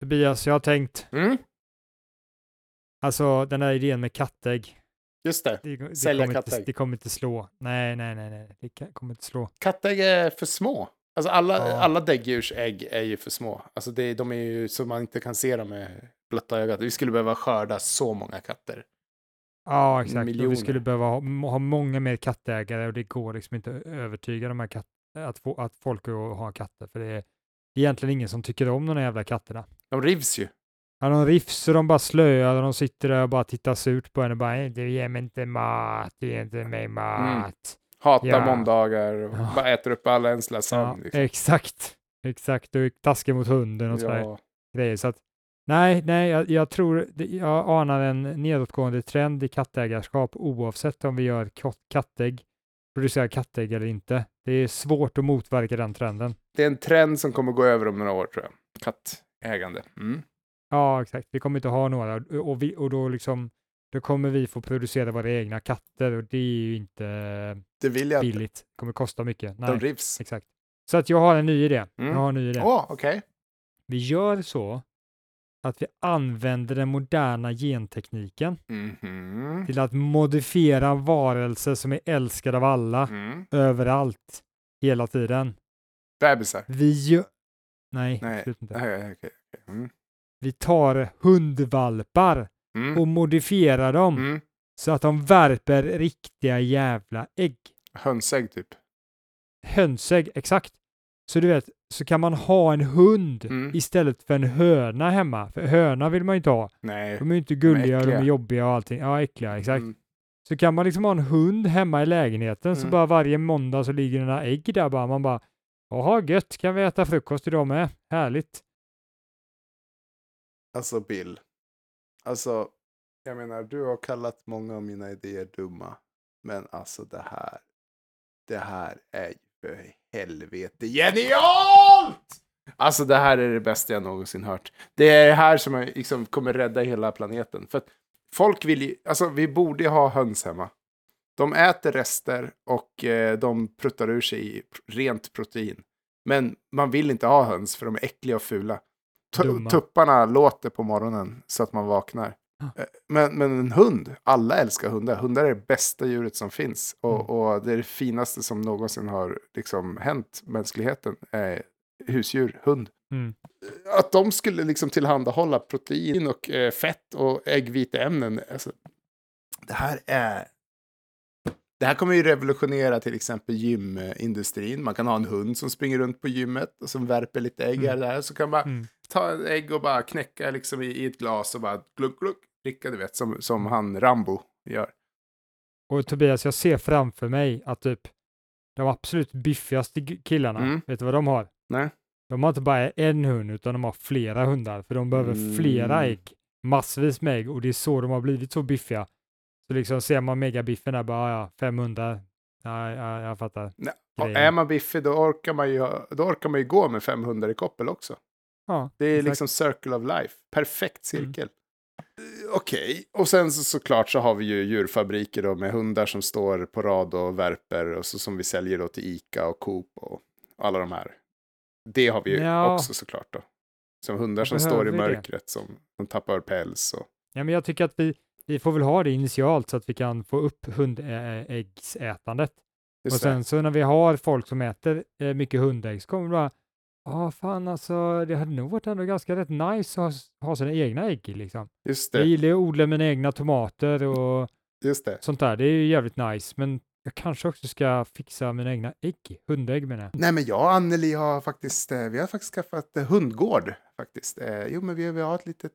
Tobias, jag har tänkt, Mm, alltså den här idén med kattägg, just det. det, det, Sälja inte, kattägg. det kommer inte slå. Nej, nej, nej, nej, det kommer inte slå. Kattägg är för små. Alltså alla, Ja. alla däggdjurs ägg är ju för små. Alltså det, de är ju så man inte kan se dem med blotta ögat. Vi skulle behöva skörda så många katter. Ja, exakt. Miljoner. vi skulle behöva ha, ha många mer kattägare och det går liksom inte att övertyga de här katt, att, få, att folk att ha katter, för det är egentligen ingen som tycker om de här jävla katterna. De rivs ju. Ja, de rifs och de bara slöar och de sitter där och bara tittar surt på en och bara "Nej, du ger mig inte mat, du ger inte mig mat. Hatar Ja. måndagar och Ja. bara äter upp alla ens lilla Ja, liksom. exakt, exakt, och taskig mot hunden och sådär grejer. Så att, nej, nej, jag, jag tror, jag anar en nedåtgående trend i kattägarskap oavsett om vi gör kat- kattägg, producerar kattägg eller inte. Det är svårt att motverka den trenden. Det är en trend som kommer gå över om några år tror jag. Kattägande. Mm. Ja, exakt. Vi kommer inte ha några och, vi, och då liksom då kommer vi få producera våra egna katter och det är ju inte Det vill jag inte. billigt. Det kommer kosta mycket. De Nej, rivs. exakt. Så att jag har en ny idé. Mm. Jag har en ny idé. Åh, okej. Vi gör så att vi använder den moderna gentekniken Mhm. till att modifiera varelser som är älskade av alla Mm. överallt hela tiden. Bebisar. Vi gör... Nej, Nej. absolut inte. Nej, okej, okej. Mm. Vi tar hundvalpar Mm. och modifierar dem Mm. så att de värper riktiga jävla ägg. Hönsägg typ. Hönsägg, exakt. Så du vet, så kan man ha en hund Mm. istället för en höna hemma. För höna vill man ju inte ha. Nej. De är ju inte gulliga och de är äckliga. jobbiga och allting. Ja, äckliga, exakt. Mm. Så kan man liksom ha en hund hemma i lägenheten så Mm. bara varje måndag så ligger några ägg där bara. Man bara, jaha gött, kan vi äta frukost idag med? Härligt. Alltså Bill. Alltså, jag menar, du har kallat många av mina idéer dumma. Men alltså det här. Det här är ju för helvete genialt! Alltså det här är det bästa jag någonsin hört. Det är det här som jag liksom kommer rädda hela planeten. För folk vill ju, alltså vi borde ha höns hemma. De äter rester och eh, de pruttar ur sig rent protein. Men man vill inte ha höns för de är äckliga och fula. Tu- Dumma. tupparna låter på morgonen så att man vaknar. Eh, Men, men en hund, alla älskar hundar. Hundar är det bästa djuret som finns. Och, Mm. och det är det finaste som någonsin har liksom hänt mänskligheten. Eh, husdjur, hund. Mm. Att de skulle liksom tillhandahålla protein och eh, fett och äggviteämnen. Alltså, det här är... Det här kommer ju revolutionera till exempel gymindustrin. Man kan ha en hund som springer runt på gymmet och som värper lite ägg här och där. Så kan man Mm. ta en ägg och bara knäcka liksom i, i ett glas och bara gluck, gluck, dricka, du vet, som, som han Rambo gör. Och Tobias, jag ser framför mig att typ de absolut biffigaste killarna, Mm. vet du vad de har? Nej. De har inte bara en hund utan de har flera hundar för de behöver Mm. flera ägg. Massvis med ägg och det är så de har blivit så biffiga. Så liksom ser man megabiffen där bara, ja, 500. Ja, ja, jag fattar. Nej. Och är man biffig då orkar man ju, då orkar man ju gå med 500 i koppel också. Ja, Det är exakt. liksom circle of life. Perfekt Mm. cirkel. Eh, Okej, och sen så, såklart så har vi ju djurfabriker då med hundar som står på rad och värper och så som vi säljer då till Ica och Coop och alla de här. Det har vi ju Ja. också såklart då. Som hundar som står i det? mörkret som, som tappar päls och Ja, men jag tycker att vi, vi får väl ha det initialt så att vi kan få upp hundäggsätandet. Och sen så när vi har folk som äter eh, mycket hundägg så kommer det bara, ja fan alltså det hade nog varit ändå ganska rätt nice att ha, ha sina egna ägg liksom. Just Jag det. gillar ju att odla mina egna tomater och Just det. sånt där. Det är ju jävligt nice, men jag kanske också ska fixa mina egna ägg, hundägg menar jag. Nej, men jag och Anneli har faktiskt, eh, vi har faktiskt skaffat eh, hundgård faktiskt. Eh, Jo, men vi, vi har ett litet,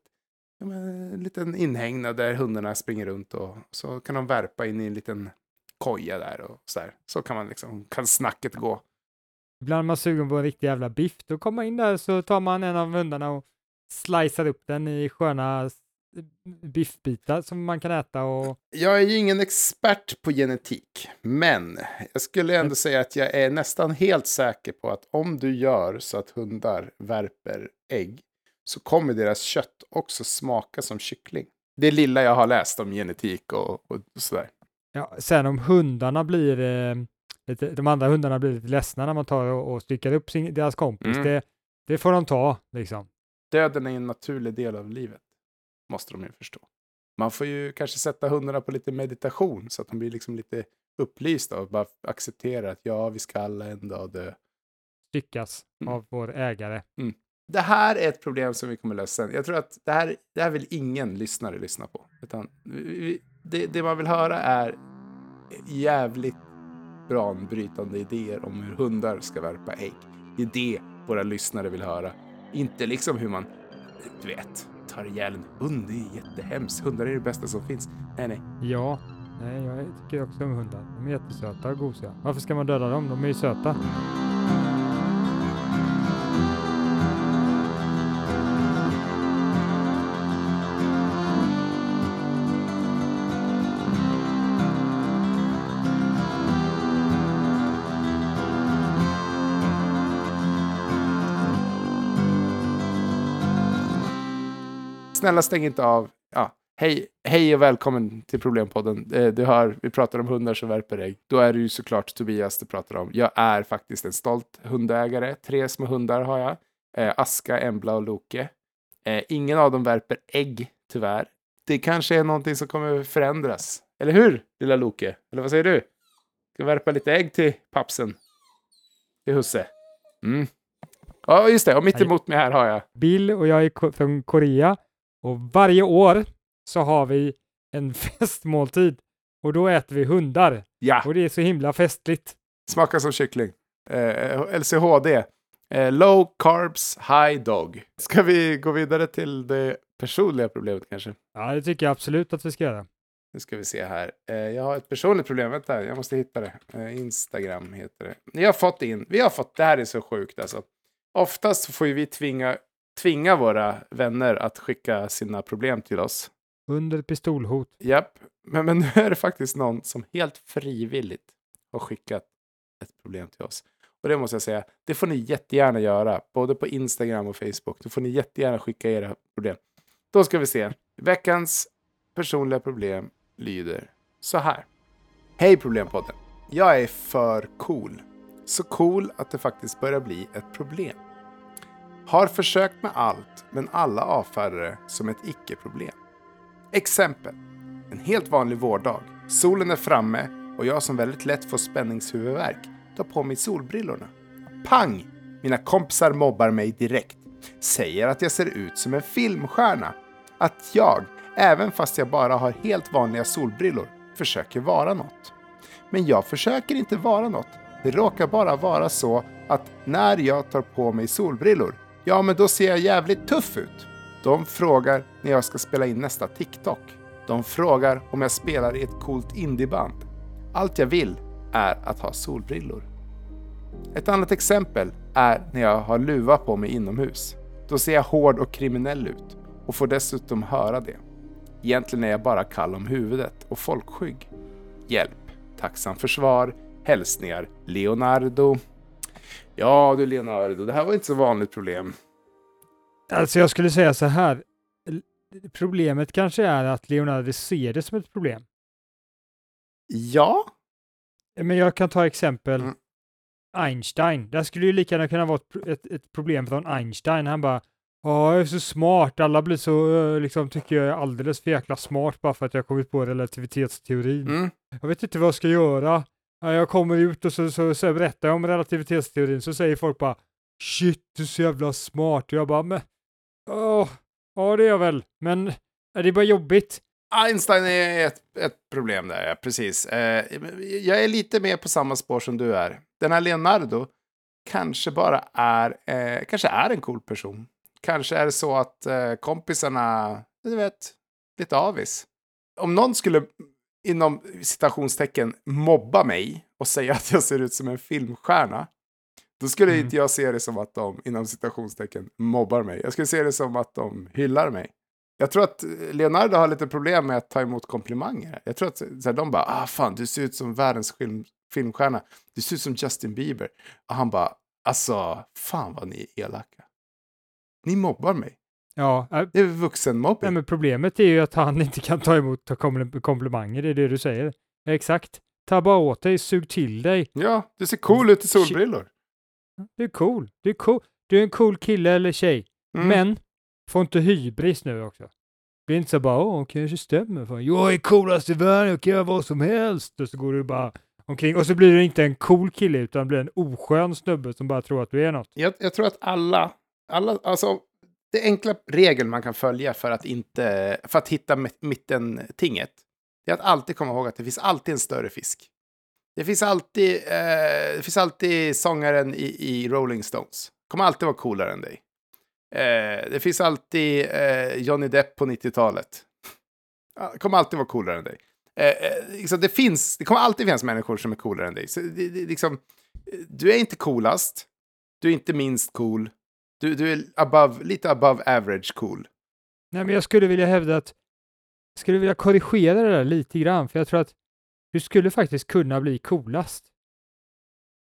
ja, men, en liten inhägnad där hundarna springer runt och så kan de värpa in i en liten koja där och så där. Så kan man liksom, kan snacket gå. Ibland är man sugen på en riktig jävla biff, då kommer man in där så tar man en av hundarna och slicear upp den i sköna biffbitar som man kan äta och Jag är ju ingen expert på genetik, men jag skulle ändå säga att jag är nästan helt säker på att om du gör så att hundar värper ägg så kommer deras kött också smaka som kyckling. Det lilla jag har läst om genetik och, och sådär. ja, sen om hundarna blir eh, lite, de andra hundarna blir lite ledsna när man tar och, och styckar upp sin, deras kompis, Mm. det, det får de ta liksom. Döden är en naturlig del av livet. Måste de ju förstå. Man får ju kanske sätta hundarna på lite meditation så att de blir liksom lite upplysta och bara accepterar att ja, vi ska alla en dag dö. Styckas Mm. av vår ägare. Det här är ett problem som vi kommer lösa sen. Jag tror att det här, det här vill ingen lyssnare lyssna på. Utan det, det man vill höra är jävligt banbrytande idéer om hur hundar ska värpa ägg. Det är det våra lyssnare vill höra. Inte liksom hur man, du vet, tar ihjäl en hund. Det är jättehemskt. Hundar är det bästa som finns. Nej, nej. Ja, nej, jag tycker också om hundar. De är jättesöta och gosiga. Varför ska man döda dem? De är ju söta. Snälla stäng inte av. Ja. Hej, hej och välkommen till Problempodden. Eh, Du hör, vi pratar om hundar som värper ägg. Då är det ju såklart Tobias du pratar om. Jag är faktiskt en stolt hundägare. Tre små hundar har jag. Eh, Aska, Embla och Loke. Eh, ingen av dem värper ägg, tyvärr. Det kanske är någonting som kommer förändras. Eller hur, lilla Loke? Eller vad säger du? Ska värpa lite ägg till pappsen? Till husse? Mm. Ja, just det. Och mitt emot mig här har jag Bill och jag är från Korea och varje år så har vi en festmåltid och då äter vi hundar Ja, och det är så himla festligt. smakar som kyckling. Eh, LCHD. Eh, low carbs, high dog. Ska vi gå vidare till det personliga problemet kanske? Ja, det tycker jag absolut att vi ska göra. Nu ska vi se här. Eh, jag har ett personligt problem. Vänta, jag måste hitta det. Eh, Instagram heter det. Ni har fått in. Vi har fått. Det här är så sjukt alltså. Oftast får ju vi tvinga, tvinga våra vänner att skicka sina problem till oss. Under pistolhot. Japp, men, men nu är det faktiskt någon som helt frivilligt har skickat ett problem till oss. Och det måste jag säga, det får ni jättegärna göra, både på Instagram och Facebook. Då får ni jättegärna skicka era problem. Då ska vi se. Veckans personliga problem lyder så här. Hej Problempodden. Jag är för cool. Så cool att det faktiskt börjar bli ett problem. Har försökt med allt, men alla avfärdar det som ett icke-problem. Exempel. En helt vanlig vårdag. Solen är framme och jag som väldigt lätt får spänningshuvudvärk tar på mig solbrillorna. Pang! Mina kompisar mobbar mig direkt. Säger att jag ser ut som en filmstjärna. Att jag, även fast jag bara har helt vanliga solbrillor, försöker vara något. Men jag försöker inte vara något. Det råkar bara vara så att när jag tar på mig solbrillor, ja men då ser jag jävligt tuff ut. De frågar när jag ska spela in nästa TikTok. De frågar om jag spelar i ett coolt indieband. Allt jag vill är att ha solbrillor. Ett annat exempel är när jag har luva på mig inomhus. Då ser jag hård och kriminell ut och får dessutom höra det. Egentligen är jag bara kall om huvudet och folkskygg. Hjälp. Tacksam för svar. Hälsningar Leonardo. Ja du Leonardo, det här var inte så vanligt problem. Alltså jag skulle säga så här. Problemet kanske är att Leonardo ser det som ett problem. Ja, Men jag kan ta exempel Mm. Einstein. Det skulle ju lika gärna kunna vara ett, ett, problem från Einstein. Han bara Ja, jag är så smart. Alla blir så, eh, liksom, tycker jag är alldeles för jäkla smart bara för att jag har kommit på relativitetsteorin. mm. Jag vet inte vad jag ska göra. Ja, jag kommer ut och så, så, så berättar jag om relativitetsteorin så säger folk bara Shit, du är så jävla smart. Och jag bara, men åh, ja det är jag väl. Men är det bara jobbigt? Einstein är ett, ett problem där, ja, precis. Eh, jag är lite mer på samma spår som du är. Den här Leonardo kanske bara är, eh, kanske är en cool person. Kanske är det så att eh, kompisarna, du vet, lite avis. Om någon skulle inom citationstecken mobba mig och säga att jag ser ut som en filmstjärna, då skulle Mm. inte jag se det som att de inom citationstecken mobbar mig. Jag skulle se det som att de hyllar mig. Jag tror att Leonardo har lite problem med att ta emot komplimanger. Jag tror att så här, de bara, ah fan, du ser ut som världens film, filmstjärna. Du ser ut som Justin Bieber. Och han bara, alltså, fan vad ni är elaka. Ni mobbar mig. Ja, äh, Det är vuxenmobbing. nej, men problemet är ju att han inte kan ta emot kompl- komplimanger. Det är det du säger. Exakt. Ta bara åt dig, sug till dig. Ja, du ser cool ut i solbrillor. Du är cool. Du är cool. Du är en cool kille eller tjej. Mm. Men Få inte hybris nu också. Bli inte så bara, åh, kanske stämmer. Fan. Jag är coolast i världen, jag kan göra vad som helst. Och så går du bara omkring. Och så blir du inte en cool kille, utan blir en oskön snubbe som bara tror att du är något. Jag, jag tror att alla, alla, alltså det enkla regeln man kan följa för att, inte, för att hitta mittentinget, det är att alltid komma ihåg att det finns alltid en större fisk. Det finns alltid, eh, det finns alltid sångaren i, i Rolling Stones. Kommer alltid vara coolare än dig. Eh, det finns alltid eh, Johnny Depp på 90-talet. kommer alltid vara coolare än dig. Eh, eh, liksom det, finns, det kommer alltid finnas människor som är coolare än dig. Så det, det, liksom, du är inte coolast. Du är inte minst cool. Du, du är above, lite above average cool. Nej, men jag skulle vilja hävda att jag skulle vilja korrigera det där lite grann, för jag tror att du skulle faktiskt kunna bli coolast.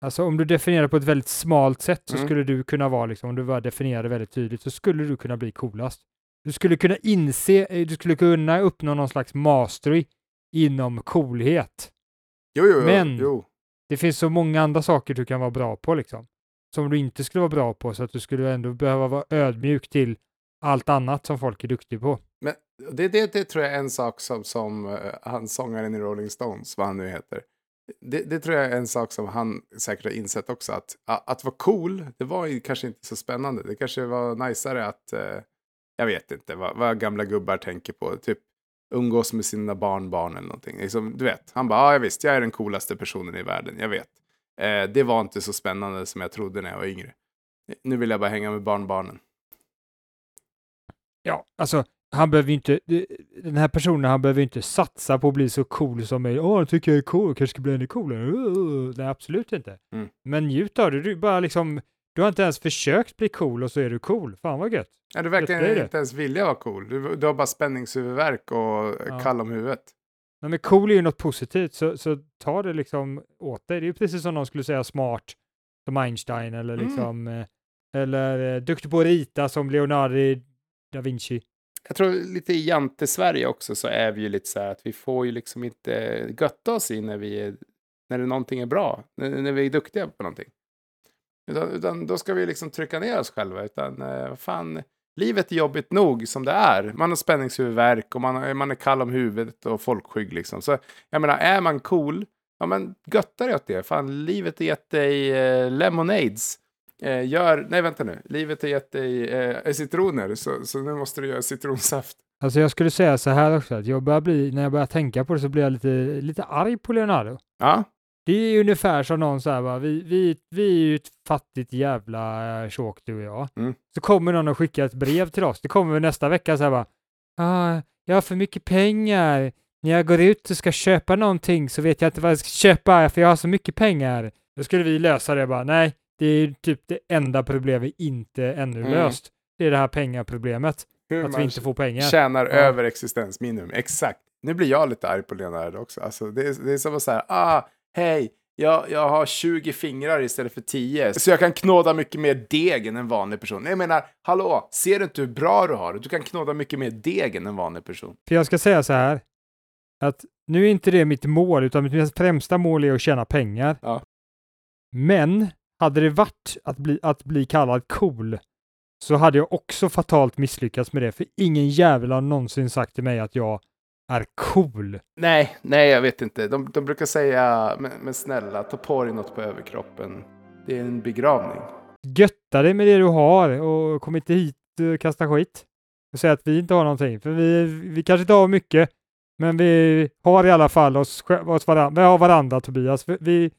Alltså om du definierar på ett väldigt smalt sätt så mm. skulle du kunna vara, liksom, om du bara definierar det väldigt tydligt, så skulle du kunna bli coolast. Du skulle kunna inse, eh, du skulle kunna uppnå någon slags mastery inom coolhet. Jo, jo, jo. Men jo. det finns så många andra saker du kan vara bra på liksom. Som du inte skulle vara bra på, så att du skulle ändå behöva vara ödmjuk till allt annat som folk är duktiga på. Men det, det, det tror jag är en sak som, som eh, han sångaren i Rolling Stones, vad han nu heter, det, det, tror jag är en sak som han säkert har insett också. Att, att vara cool, det var ju kanske inte så spännande. Det kanske var najsare att, eh, jag vet inte vad, vad, gamla gubbar tänker på. Typ umgås med sina barnbarn eller någonting. Liksom, du vet, han bara, ja visst, jag är den coolaste personen i världen, jag vet. Uh, det var inte så spännande som jag trodde när jag var yngre. Nu vill jag bara hänga med barnbarnen. Ja, alltså han behöver inte, den här personen, han behöver inte satsa på att bli så cool som mig. Åh, oh, tycker jag är cool, kanske ska bli ännu coolare. Uh, nej, absolut inte. Mm. Men njut av det, du bara liksom, du har inte ens försökt bli cool och så är du cool. Fan vad gött. Ja, du verkar inte ens vilja vara cool. Du, du har bara spänningshuvudvärk och ja. kall om huvudet. Men cool är ju något positivt, så, så ta det liksom åt dig. Det är ju precis som någon skulle säga smart, som Einstein, eller mm. liksom, mm. eller eh, duktig på att rita som Leonardo da Vinci jag tror lite i jante-Sverige också så är vi ju lite så här att vi får ju liksom inte götta oss in när vi är, när någonting är bra, när, när vi är duktiga på någonting. Utan, utan då ska vi liksom trycka ner oss själva, utan eh, fan, livet är jobbigt nog som det är. Man har spänningshuvudvärk och man, man är kall om huvudet och folkskygg liksom. Så jag menar, är man cool, ja men götta dig åt det. Fan, livet har gett dig eh, lemonades. Eh, gör, nej vänta nu, livet har gett dig eh, citroner så, så nu måste du göra citronsaft. Alltså jag skulle säga så här också, att jag börjar bli, när jag börjar tänka på det så blir jag lite, lite arg på Leonardo. Ja. Det är ungefär som någon så här, va, vi, vi, vi är ju ett fattigt jävla tjåk du och jag. Mm. Så kommer någon och skickar ett brev till oss, det kommer nästa vecka så här bara, ah, jag har för mycket pengar, när jag går ut och ska köpa någonting så vet jag inte vad jag ska köpa för jag har så mycket pengar. Då skulle vi lösa det bara, nej, det är typ det enda problemet vi inte ännu mm. löst. Det är det här pengaproblemet. Hur att vi inte får pengar. tjänar ja. över existensminimum. Exakt. Nu blir jag lite arg på Leonardo också. Alltså, det, är, det är som att säga, ah, hej, jag, jag har 20 fingrar istället för 10. Så jag kan knåda mycket mer deg än en vanlig person. Jag menar, hallå, ser du inte hur bra du har Du kan knåda mycket mer deg än en vanlig person. För jag ska säga så här, att nu är inte det mitt mål, utan mitt främsta mål är att tjäna pengar. Ja. Men hade det varit att bli, att bli kallad cool så hade jag också fatalt misslyckats med det, för ingen jävel har någonsin sagt till mig att jag är cool. Nej, nej, jag vet inte. De, de brukar säga, men, men snälla, ta på dig något på överkroppen. Det är en begravning. Götta dig med det du har och kom inte hit och kasta skit. Och säga att vi inte har någonting, för vi, vi kanske inte har mycket, men vi har i alla fall oss, oss varandra, vi har varandra Tobias. Vi,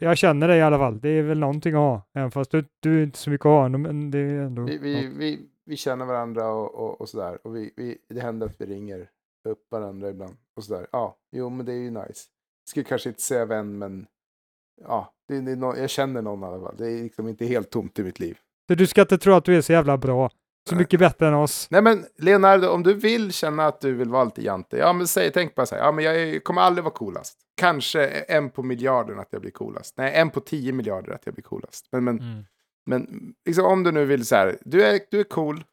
jag känner dig i alla fall. Det är väl någonting att ha, även fast du, du är inte så mycket att ha. Men det är ändå vi, vi, vi, vi känner varandra och, och, och sådär. Och vi, vi, det händer att vi ringer upp varandra ibland. Och sådär. Ja, jo men det är ju nice. Skulle kanske inte säga vän, men ja, det, det är no jag känner någon i alla fall. Det är liksom inte helt tomt i mitt liv. Så du ska inte tro att du är så jävla bra. Så mycket bättre än oss. Nej men Leonardo, om du vill känna att du vill vara lite jante, ja men säg, tänk bara så här, ja men jag kommer aldrig vara coolast. Kanske en på miljarden att jag blir coolast. Nej, en på tio miljarder att jag blir coolast. Men, men, mm. men liksom, om du nu vill så här, du är, du är cool,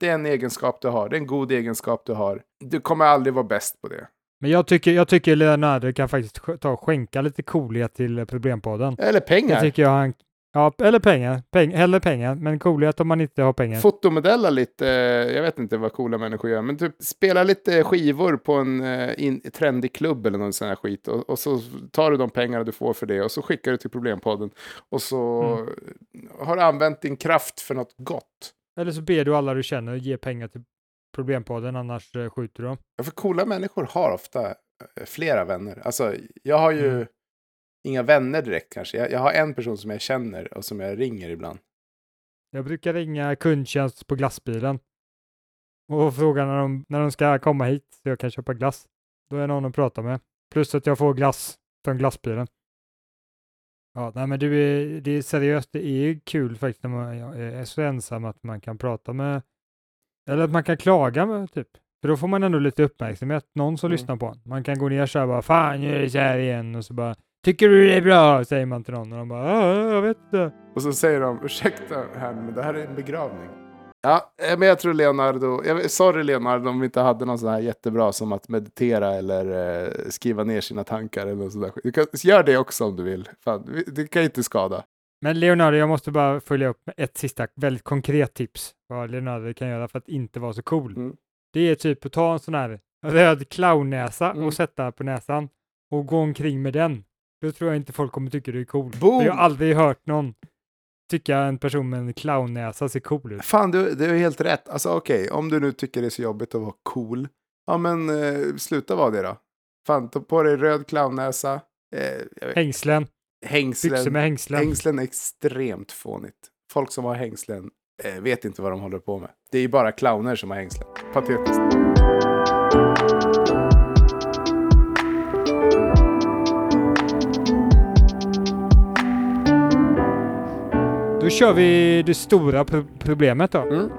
det är en egenskap du har, det är en god egenskap du har. Du kommer aldrig vara bäst på det. Men jag tycker, jag tycker Leonardo kan faktiskt ta och skänka lite coolhet till Problempodden. Eller pengar. Det tycker jag han, Ja, eller pengar. Peng, hellre pengar, men coolhet om man inte har pengar. Fotomodella lite, eh, jag vet inte vad coola människor gör, men typ spela lite skivor på en eh, in, trendig klubb eller någon sån här skit. Och, och så tar du de pengarna du får för det och så skickar du till Problempodden. Och så Mm. har du använt din kraft för något gott. Eller så ber du alla du känner ge pengar till Problempodden, annars eh, skjuter du dem. Ja, för coola människor har ofta eh, flera vänner. Alltså, jag har ju Mm. inga vänner direkt kanske. Jag, jag har en person som jag känner och som jag ringer ibland. Jag brukar ringa kundtjänst på glassbilen och fråga när de, när de ska komma hit så jag kan köpa glass. Då är någon att prata med. Plus att jag får glass från glassbilen. Ja, nej men du är, det är seriöst, det är kul faktiskt när man är så ensam att man kan prata med, eller att man kan klaga med typ. För då får man ändå lite uppmärksamhet, någon som Mm. lyssnar på en. Man kan gå ner så här bara, fan nu är det så här igen och så bara, tycker du det är bra? Säger man till någon och de bara, ja, jag vet inte. Och så säger de, ursäkta här, men det här är en begravning. Ja, eh, men jag tror Leonardo, jag, sorry Leonardo om vi inte hade någon sån här jättebra som att meditera eller eh, skriva ner sina tankar eller sådär. Du kan, gör det också om du vill. Fan, det kan inte skada. Men Leonardo, jag måste bara följa upp med ett sista väldigt konkret tips vad Leonardo kan göra för att inte vara så cool. Mm. Det är typ att ta en sån här röd clownnäsa Mm. och sätta på näsan och gå omkring med den. Då tror jag inte folk kommer tycka du är cool. Boom! Jag har aldrig hört någon tycka en person med en clownnäsa ser cool ut. Fan, du, du är helt rätt. Alltså okej, om du nu tycker det är så jobbigt att vara cool, ja men eh, sluta vara det då. Fan, ta på dig röd clownnäsa, eh, vet- Hängslen, byxor hängslen. med hängslen. Hängslen är extremt fånigt. Folk som har hängslen eh, vet inte vad de håller på med. Det är ju bara clowner som har hängslen. Patetiskt. Då kör vi det stora pro- problemet då. Mm.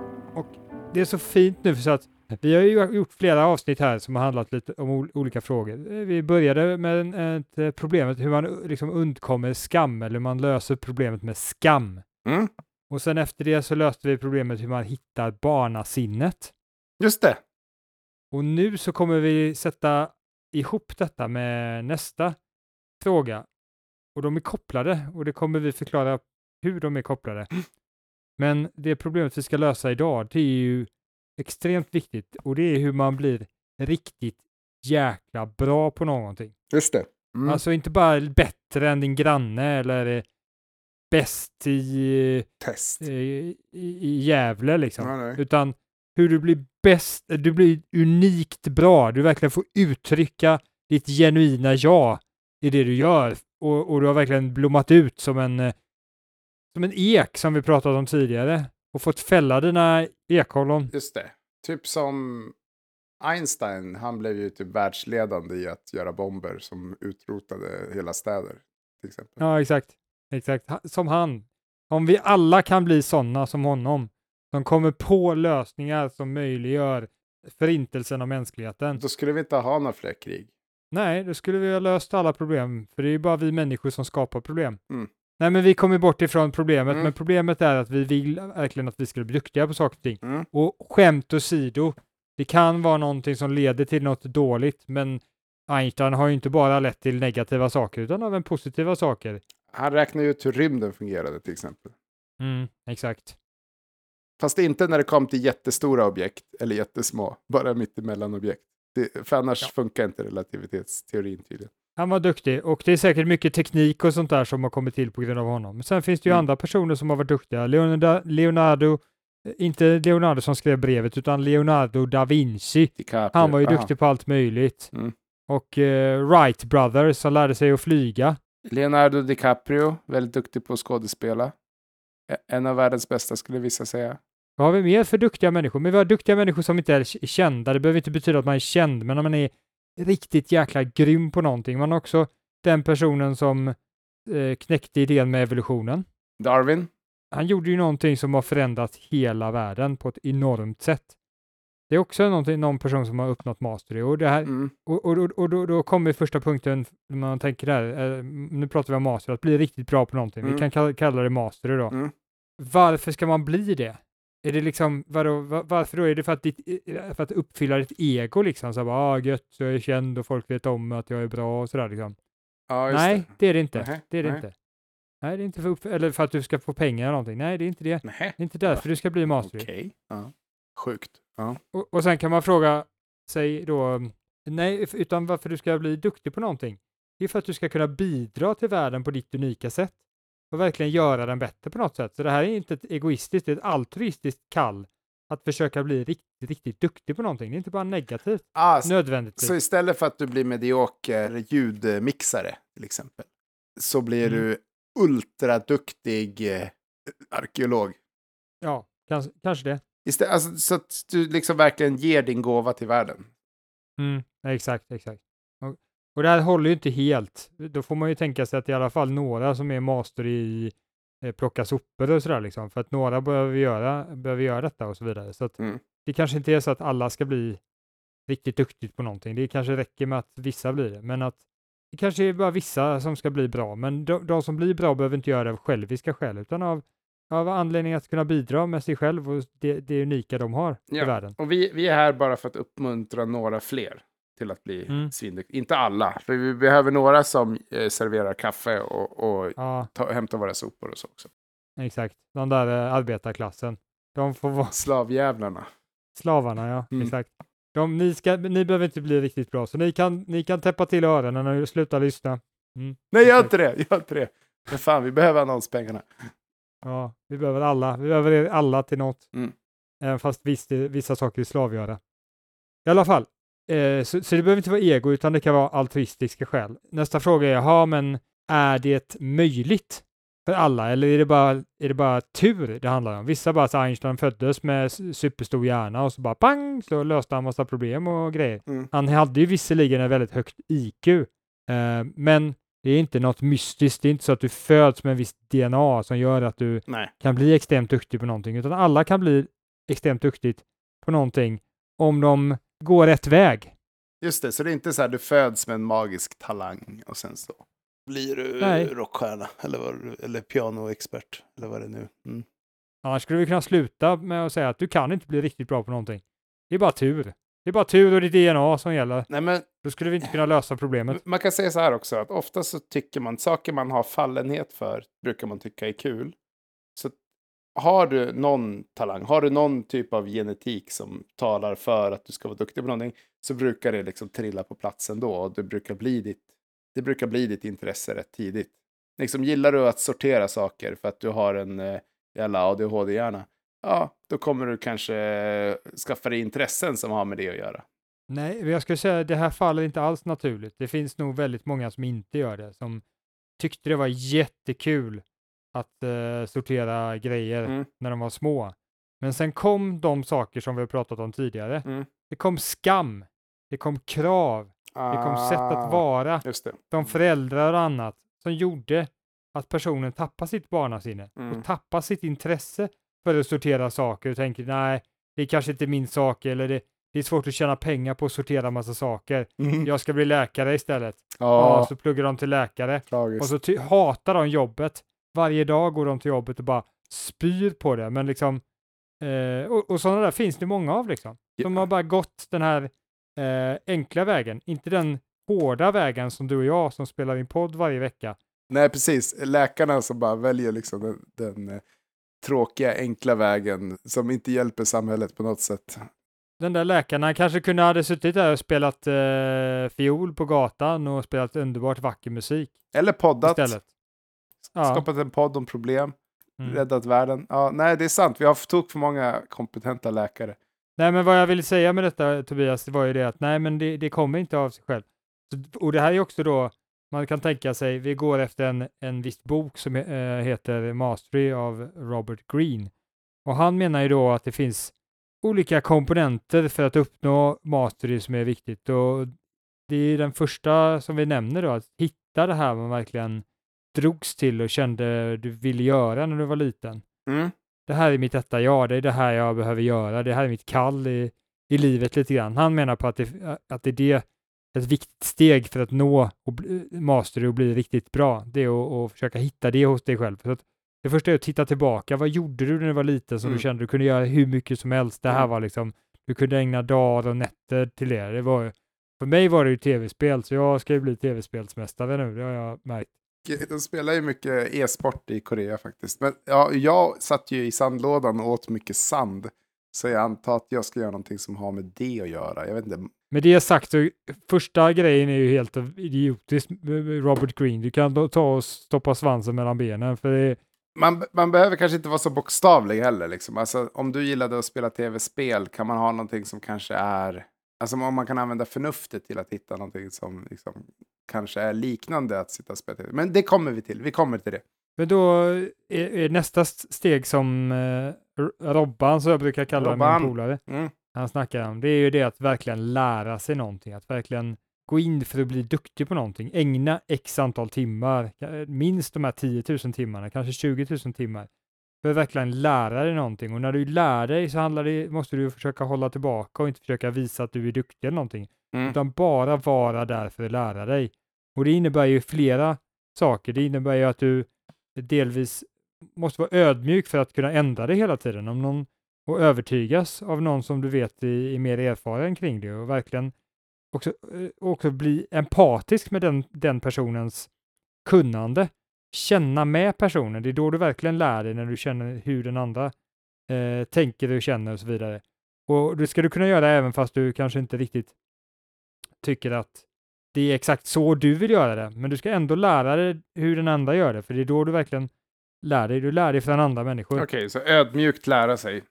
det är så fint nu för så att vi har ju gjort flera avsnitt här som har handlat lite om ol- olika frågor. Vi började med ett eh, problemet hur man liksom undkommer skam eller hur man löser problemet med skam. Mm. Och sen efter det så löste vi problemet hur man hittar barnasinnet. Just det. Och nu så kommer vi sätta ihop detta med nästa fråga. Och de är kopplade och det kommer vi förklara hur de är kopplade. Men det problemet vi ska lösa idag, det är ju extremt viktigt och det är hur man blir riktigt jäkla bra på någonting. Just det. Mm. Alltså inte bara bättre än din granne eller bäst i, Test. eh, i, i Gävle liksom. Ja, nej. Utan hur du blir bäst, du blir unikt bra, du verkligen får uttrycka ditt genuina jag i det du gör och, och du har verkligen blommat ut som en, eh, som en ek som vi pratat om tidigare och fått fälla dina ekollon. Just det. Typ som Einstein, han blev ju typ världsledande i att göra bomber som utrotade hela städer. Till exempel. Ja, exakt. Exakt. Som han. Om vi alla kan bli sådana som honom, som kommer på lösningar som möjliggör förintelsen av mänskligheten. Då skulle vi inte ha några fler krig. Nej, då skulle vi ha löst alla problem, för det är ju bara vi människor som skapar problem. Mm. Nej, men vi kommer bort ifrån problemet, Mm. men problemet är att vi vill verkligen att vi ska bli duktiga på saker och ting. Mm. Och skämt åsido, det kan vara någonting som leder till något dåligt, men Einstein har ju inte bara lett till negativa saker, utan även positiva saker. Han räknar ju ut hur rymden fungerade till exempel. Mm, exakt. Fast inte när det kom till jättestora objekt eller jättesmå. Bara mittemellan objekt. Det, för annars Ja. funkar inte relativitetsteorin tydligen. Han var duktig och det är säkert mycket teknik och sånt där som har kommit till på grund av honom. Men sen finns det ju Mm. andra personer som har varit duktiga. Leonardo, Leonardo, eh, inte Leonardo som skrev brevet, utan Leonardo da Vinci. DiCaprio. Han var ju Aha. duktig på allt möjligt. Mm. Och eh, Wright Brothers som lärde sig att flyga. Leonardo DiCaprio, väldigt duktig på att skådespela. E- En av världens bästa skulle vissa säga. Vad har vi mer för duktiga människor? Men vi har duktiga människor som inte är kända. Det behöver inte betyda att man är känd, men om man är riktigt jäkla grym på någonting. Man har också den personen som eh, knäckte idén med evolutionen. Darwin. Han gjorde ju någonting som har förändrat hela världen på ett enormt sätt. Det är också någonting, någon person som har uppnått mastery. Och, det här, Mm. och, och, och, och då, då kommer första punkten, när man tänker där, eh, nu pratar vi om master, att bli riktigt bra på någonting. Vi Mm. kan kalla, kalla det mastery då. Mm. Varför ska man bli det? Är det liksom, vadå, va- varför då? Är det för att, ditt, för att uppfylla ditt ego liksom? Så bara, ah, gött, jag är känd och folk vet om att jag är bra och sådär liksom. Ja, Nej, det. det är det inte. Nähä, det är det nej. inte. Nej, det är inte för, upp, eller för att du ska få pengar eller någonting. Nej, det är inte det. Nej, Det är inte därför du ska bli mastery. okej. Ja. Sjukt. Ja. Och, och sen kan man fråga sig då, nej, utan varför du ska bli duktig på någonting. Det är för att du ska kunna bidra till världen på ditt unika sätt och verkligen göra den bättre på något sätt. Så det här är inte ett egoistiskt, det är ett altruistiskt kall att försöka bli riktigt, riktigt duktig på någonting. Det är inte bara negativt, Ah, så, nödvändigtvis. så istället för att du blir medioker ljudmixare till exempel, så blir Mm. du ultraduktig eh, arkeolog. Ja, kanske, kanske det. Istället, alltså, så att du liksom verkligen ger din gåva till världen. Mm, exakt, exakt. Och, det här håller ju inte helt. Då får man ju tänka sig att i alla fall några som är master i eh, plocka sopor och sådär liksom. För att några behöver göra, behöver göra detta och så vidare. Så att Mm. det kanske inte är så att alla ska bli riktigt duktigt på någonting. Det kanske räcker med att vissa blir det. Men att det kanske är bara vissa som ska bli bra. Men de, de som blir bra behöver inte göra det av själviska skäl, utan av, av anledning att kunna bidra med sig själv och det, det unika de har Ja. i världen. Och vi, vi är här bara för att uppmuntra några fler till att bli Mm. svinduktiga. Inte alla, för vi behöver några som eh, serverar kaffe och, och Ja, ta, hämtar våra sopor och så också. exakt. De där eh, arbetarklassen. De får vara Slavjävlarna. slavarna, ja. Mm. Exakt. De, ni, ska, ni behöver inte bli riktigt bra, så ni kan, ni kan täppa till öronen och sluta lyssna. Mm. Nej, gör inte det! Gör inte det! Men fan, vi behöver annonspengarna. Ja, vi behöver alla. Vi behöver er alla till något. Mm. Även fast visst, det- vissa saker är slavgöra. I alla fall, eh, så, så det behöver inte vara ego, utan det kan vara altruistiska skäl. Nästa fråga är, ja, men är det möjligt för alla, eller är det bara, är det bara tur det handlar om? Vissa bara, så Einstein föddes med superstor hjärna och så bara pang, så löste han massa problem och grejer. Mm. Han hade ju visserligen ett väldigt högt IQ, eh, men det är inte något mystiskt. Det är inte så att du föds med en viss DNA som gör att du Nej. kan bli extremt duktig på någonting, utan alla kan bli extremt duktigt på någonting om de går rätt väg. Just det, så det är inte så här du föds med en magisk talang och sen så blir du Nej. rockstjärna eller, vad, eller pianoexpert eller vad det är nu. Mm. Annars skulle vi kunna sluta med att säga att du kan inte bli riktigt bra på någonting. Det är bara tur. Det är bara tur och ditt DNA som gäller. Nej, men Då skulle vi inte kunna lösa problemet. man kan säga så här också att ofta så tycker man saker man har fallenhet för brukar man tycka är kul. Så har du någon talang, har du någon typ av genetik som talar för att du ska vara duktig på någonting så brukar det liksom trilla på plats ändå och det brukar bli ditt, det brukar bli ditt intresse rätt tidigt. Liksom gillar du att sortera saker för att du har en eh, jävla ADHD-hjärna, ja, då kommer du kanske eh, skaffa dig intressen som har med det att göra. Nej, jag skulle säga att det här faller inte alls naturligt. Det finns nog väldigt många som inte gör det, som tyckte det var jättekul att eh, sortera grejer Mm. när de var små. Men sen kom de saker som vi har pratat om tidigare. Mm. Det kom skam, det kom krav, det kom sätt Ah. att vara Just det. från föräldrar och annat som gjorde att personen tappade sitt barnasinne Mm. och tappade sitt intresse för att sortera saker och tänker nej, det är kanske inte min sak eller det, det är svårt att tjäna pengar på att sortera massa saker. Jag ska bli läkare istället. Ja, Ja, så pluggar de till läkare tragiskt. och så hatar de jobbet. Varje dag går de till jobbet och bara spyr på det. Men liksom, eh, och, och sådana där finns det många av liksom. Som Ja. har bara gått den här eh, enkla vägen, inte den hårda vägen som du och jag som spelar in podd varje vecka. Nej, precis. Läkarna som bara väljer liksom den, den eh, tråkiga, enkla vägen som inte hjälper samhället på något sätt. Den där läkarna kanske kunde hade suttit där och spelat eh, fiol på gatan och spelat underbart vacker musik Eller poddat. istället. Ja. Skapat en podd om problem. Mm. Räddat världen. Ja, nej, det är sant. Vi har tok för många kompetenta läkare. Nej, men vad jag ville säga med detta Tobias, det var ju det att nej, men det, det kommer inte av sig själv. Så, och det här är också då, man kan tänka sig, vi går efter en, en viss bok som eh, heter Mastery av Robert Greene. Och han menar ju då att det finns olika komponenter för att uppnå mastery som är viktigt. Och det är den första som vi nämner då, att hitta det här man verkligen drogs till och kände du ville göra när du var liten Mm. det här är mitt rätta jag, det är det här jag behöver göra, det här är mitt kall i, i livet lite grann. Han menar på att det, att det är det, ett viktigt steg för att nå och bli, master och bli riktigt bra. Det är att, att försöka hitta det hos dig själv. Så att det första är att titta tillbaka. Vad gjorde du när du var liten som Mm. du kände du kunde göra hur mycket som helst? Det här Mm. var liksom, du kunde ägna dagar och nätter till det. det var, för mig var det ju tv-spel, så jag ska ju bli tv-spelsmästare nu, det har jag märkt. Mycket, de spelar ju mycket e-sport i Korea faktiskt. Men ja, jag satt ju i sandlådan och åt mycket sand. Så jag antar att jag ska göra någonting som har med det att göra. Jag vet inte. Med det sagt så första grejen är ju helt idiotisk, Robert Green. Du kan ta och stoppa svansen mellan benen för det man, man behöver kanske inte vara så bokstavlig heller. Liksom. Alltså, om du gillade att spela tv-spel kan man ha någonting som kanske är... Alltså om man kan använda förnuftet till att hitta någonting som liksom, kanske är liknande att sitta och spela tv. Men det kommer vi till. Vi kommer till det. Men då är, är nästa steg som eh, Robban, som jag brukar kalla Robban. min polare, mm. han snackar om, det är ju det att verkligen lära sig någonting, att verkligen gå in för att bli duktig på någonting, ägna x antal timmar, minst de här 10 000 timmarna, kanske 20 000 timmar, för att verkligen lära dig någonting. Och när du lär dig så handlar det, måste du försöka hålla tillbaka och inte försöka visa att du är duktig eller någonting, mm. utan bara vara där för att lära dig. Och det innebär ju flera saker. Det innebär ju att du delvis måste vara ödmjuk för att kunna ändra dig hela tiden. Om någon, och övertygas av någon som du vet är, är mer erfaren kring det och verkligen också, eh, också bli empatisk med den, den personens kunnande. Känna med personen, det är då du verkligen lär dig när du känner hur den andra eh, tänker och känner och så vidare. Och det ska du kunna göra även fast du kanske inte riktigt tycker att det är exakt så du vill göra det, men du ska ändå lära dig hur den andra gör det, för det är då du verkligen lär dig. Du lär dig från andra människor. Okej, okay, så ödmjukt lära sig.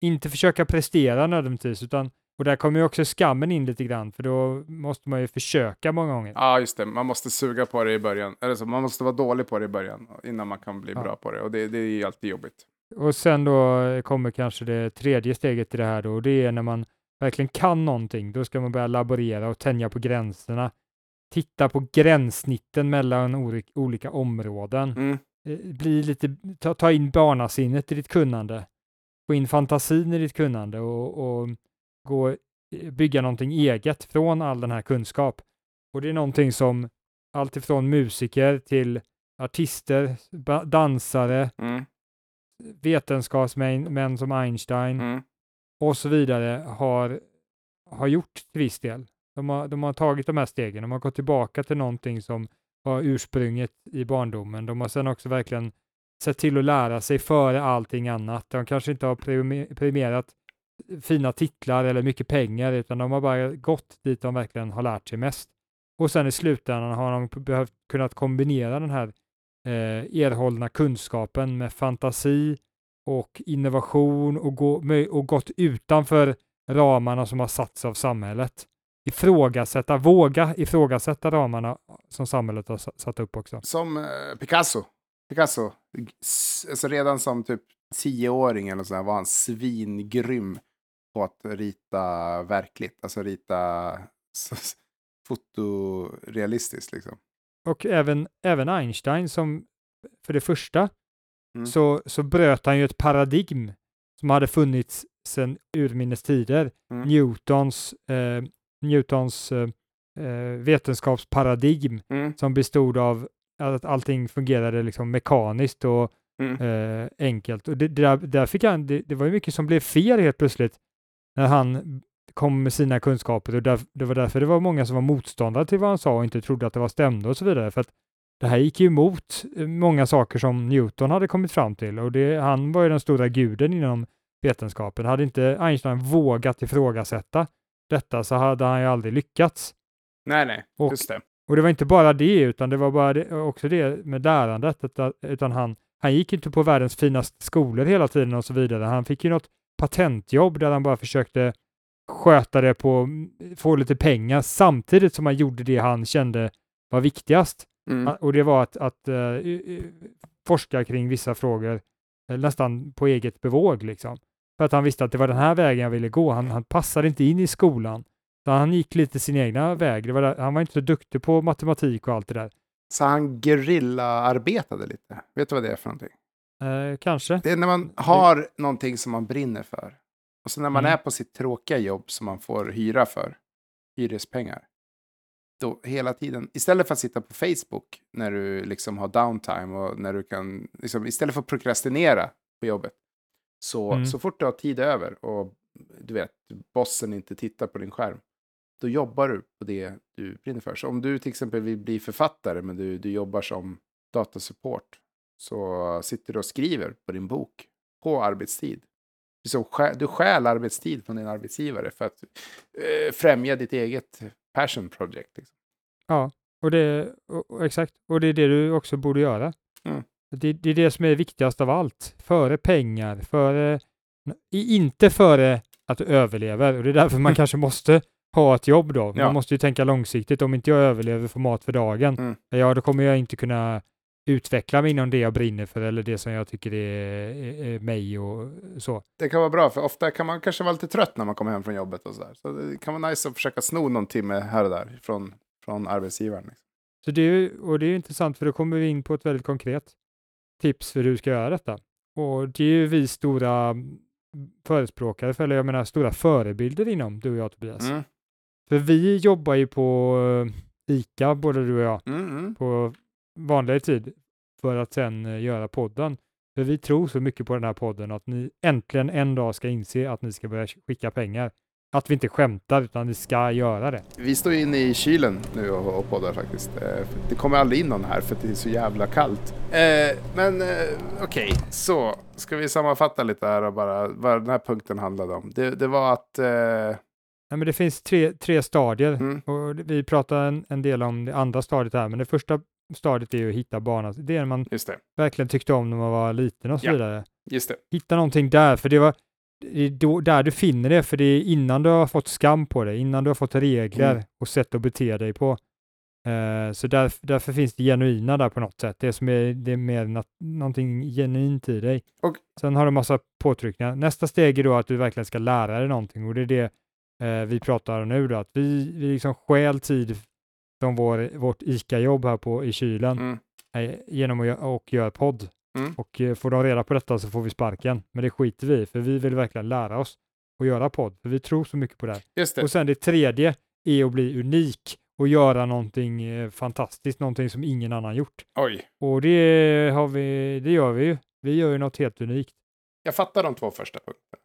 Inte försöka prestera nödvändigtvis, utan och där kommer ju också skammen in lite grann, för då måste man ju försöka många gånger. Ja, just det. Man måste suga på det i början. Eller så, man måste vara dålig på det i början innan man kan bli ja. bra på det. Och det, det är ju alltid jobbigt. Och sen då kommer kanske det tredje steget i det här då, och det är när man verkligen kan någonting. Då ska man börja laborera och tänja på gränserna. Titta på gränssnitten mellan olika områden. Mm. Eh, bli lite, ta, ta in barnasinnet i ditt kunnande. Få in fantasin i ditt kunnande och, och gå, eh, bygga någonting eget från all den här kunskap. Och det är någonting som allt ifrån musiker till artister, dansare, mm. vetenskapsmän som Einstein mm. och så vidare har, har gjort till viss del. De har, de har tagit de här stegen, de har gått tillbaka till någonting som var ursprunget i barndomen. De har sedan också verkligen sett till att lära sig före allting annat. De kanske inte har premierat fina titlar eller mycket pengar, utan de har bara gått dit de verkligen har lärt sig mest. Och sen i slutändan har de behövt kunnat kombinera den här eh, erhållna kunskapen med fantasi och innovation och, gå, och gått utanför ramarna som har satts av samhället. Ifrågasätta, våga ifrågasätta ramarna som samhället har satt upp också. Som eh, Picasso. Picasso, alltså redan som typ tioåring eller så var han svingrym på att rita verkligt, alltså rita fotorealistiskt liksom. Och även, även Einstein som för det första mm. så, så bröt han ju ett paradigm som hade funnits sedan urminnes tider. Mm. Newtons, eh, Newtons eh, eh, vetenskapsparadigm mm. som bestod av att allting fungerade liksom mekaniskt och mm. eh, enkelt. Och det, det, där, där fick han, det, det, var ju mycket som blev fel helt plötsligt när han kom med sina kunskaper och där, det var därför det var många som var motståndare till vad han sa och inte trodde att det var stämde och så vidare. För att det här gick ju emot eh, många saker som Newton hade kommit fram till och det, han var ju den stora guden inom vetenskapen. Hade inte Einstein vågat ifrågasätta detta så hade han ju aldrig lyckats. Nej, nej, och, just det. Och det var inte bara det, utan det var bara det, också det med lärandet, utan han, han gick inte på världens finaste skolor hela tiden och så vidare. Han fick ju något patentjobb där han bara försökte sköta det på, få lite pengar samtidigt som han gjorde det han kände var viktigast. Mm. Och det var att, att uh, forska kring vissa frågor eh, nästan på eget bevåg liksom. För att han visste att det var den här vägen jag ville gå. Han, han passade inte in i skolan. Så han gick lite sin egna väg. Var han var inte så duktig på matematik och allt det där. Så han gerilla-arbetade lite? Vet du vad det är för någonting? Eh, kanske. Det är när man har någonting som man brinner för. Och så när man mm. är på sitt tråkiga jobb som man får hyra för, hyrespengar. Då hela tiden, istället för att sitta på Facebook när du liksom har downtime och när du kan, liksom, istället för att prokrastinera på jobbet. Så, mm. så fort du har tid över och du vet, bossen inte tittar på din skärm. Då jobbar du på det du brinner för. Så om du till exempel vill bli författare men du, du jobbar som datasupport så sitter du och skriver på din bok på arbetstid. Så du stjäl arbetstid från din arbetsgivare för att eh, främja ditt eget passion project. Liksom. Och det, och, exakt, och det är det du också borde göra. Mm. Det, det är det som är viktigast av allt. Före pengar, före, inte före att du överlever. Och det är därför man Mm. kanske måste ha ett jobb då. Man Ja. måste ju tänka långsiktigt. Om inte jag överlever för mat för dagen, Mm. ja då kommer jag inte kunna utveckla mig inom det jag brinner för eller det som jag tycker är, är, är mig och så. Det kan vara bra, för ofta kan man kanske vara lite trött när man kommer hem från jobbet och sådär. Så det kan vara nice att försöka sno någon timme här och där från, från arbetsgivaren. Liksom. Så det är, och det är intressant för då kommer vi in på ett väldigt konkret tips för hur du ska göra detta. Och det är ju vi stora förespråkare för, eller jag menar stora förebilder inom, du och jag Tobias. Mm. För vi jobbar ju på eh, ICA, både du och jag, Mm, mm. på vanlig tid för att sen eh, göra podden. För vi tror så mycket på den här podden att ni äntligen en dag ska inse att ni ska börja skicka pengar. Att vi inte skämtar utan vi ska göra det. Vi står inne i kylen nu och, poddar faktiskt. Eh, det kommer aldrig in någon här för att det är så jävla kallt. Eh, men okej, okej, så ska vi sammanfatta lite här och bara vad den här punkten handlade om. Det, det var att... Ja, men det finns tre, tre stadier mm, och vi pratar en, en del om det andra stadiet här, men det första stadiet är att hitta banan. Det är när man verkligen tyckte om när man var liten och så Ja. vidare. just det. Hitta någonting där, för det var det är då, där du finner det, för det är innan du har fått skam på det, innan du har fått regler Mm. och sätt att bete dig på. Eh, så där, därför finns det genuina där på något sätt. Det som är, det är mer nat- någonting genuint i dig. Och- Sen har du massa påtryckningar. Nästa steg är då att du verkligen ska lära dig någonting och det är det eh, vi pratar nu då, att vi, vi liksom stjäl tid från vår, vårt ICA-jobb här på, i kylen Mm, eh, genom att och göra podd. Mm. Och eh, får de reda på detta så får vi sparken. Men det skiter vi för vi vill verkligen lära oss att göra podd, för vi tror så mycket på det här. det. Och sen det tredje är att bli unik och göra någonting eh, fantastiskt, någonting som ingen annan gjort. Oj, Och det, har vi, det gör vi ju. Vi gör ju något helt unikt. jag fattar de två första punkterna.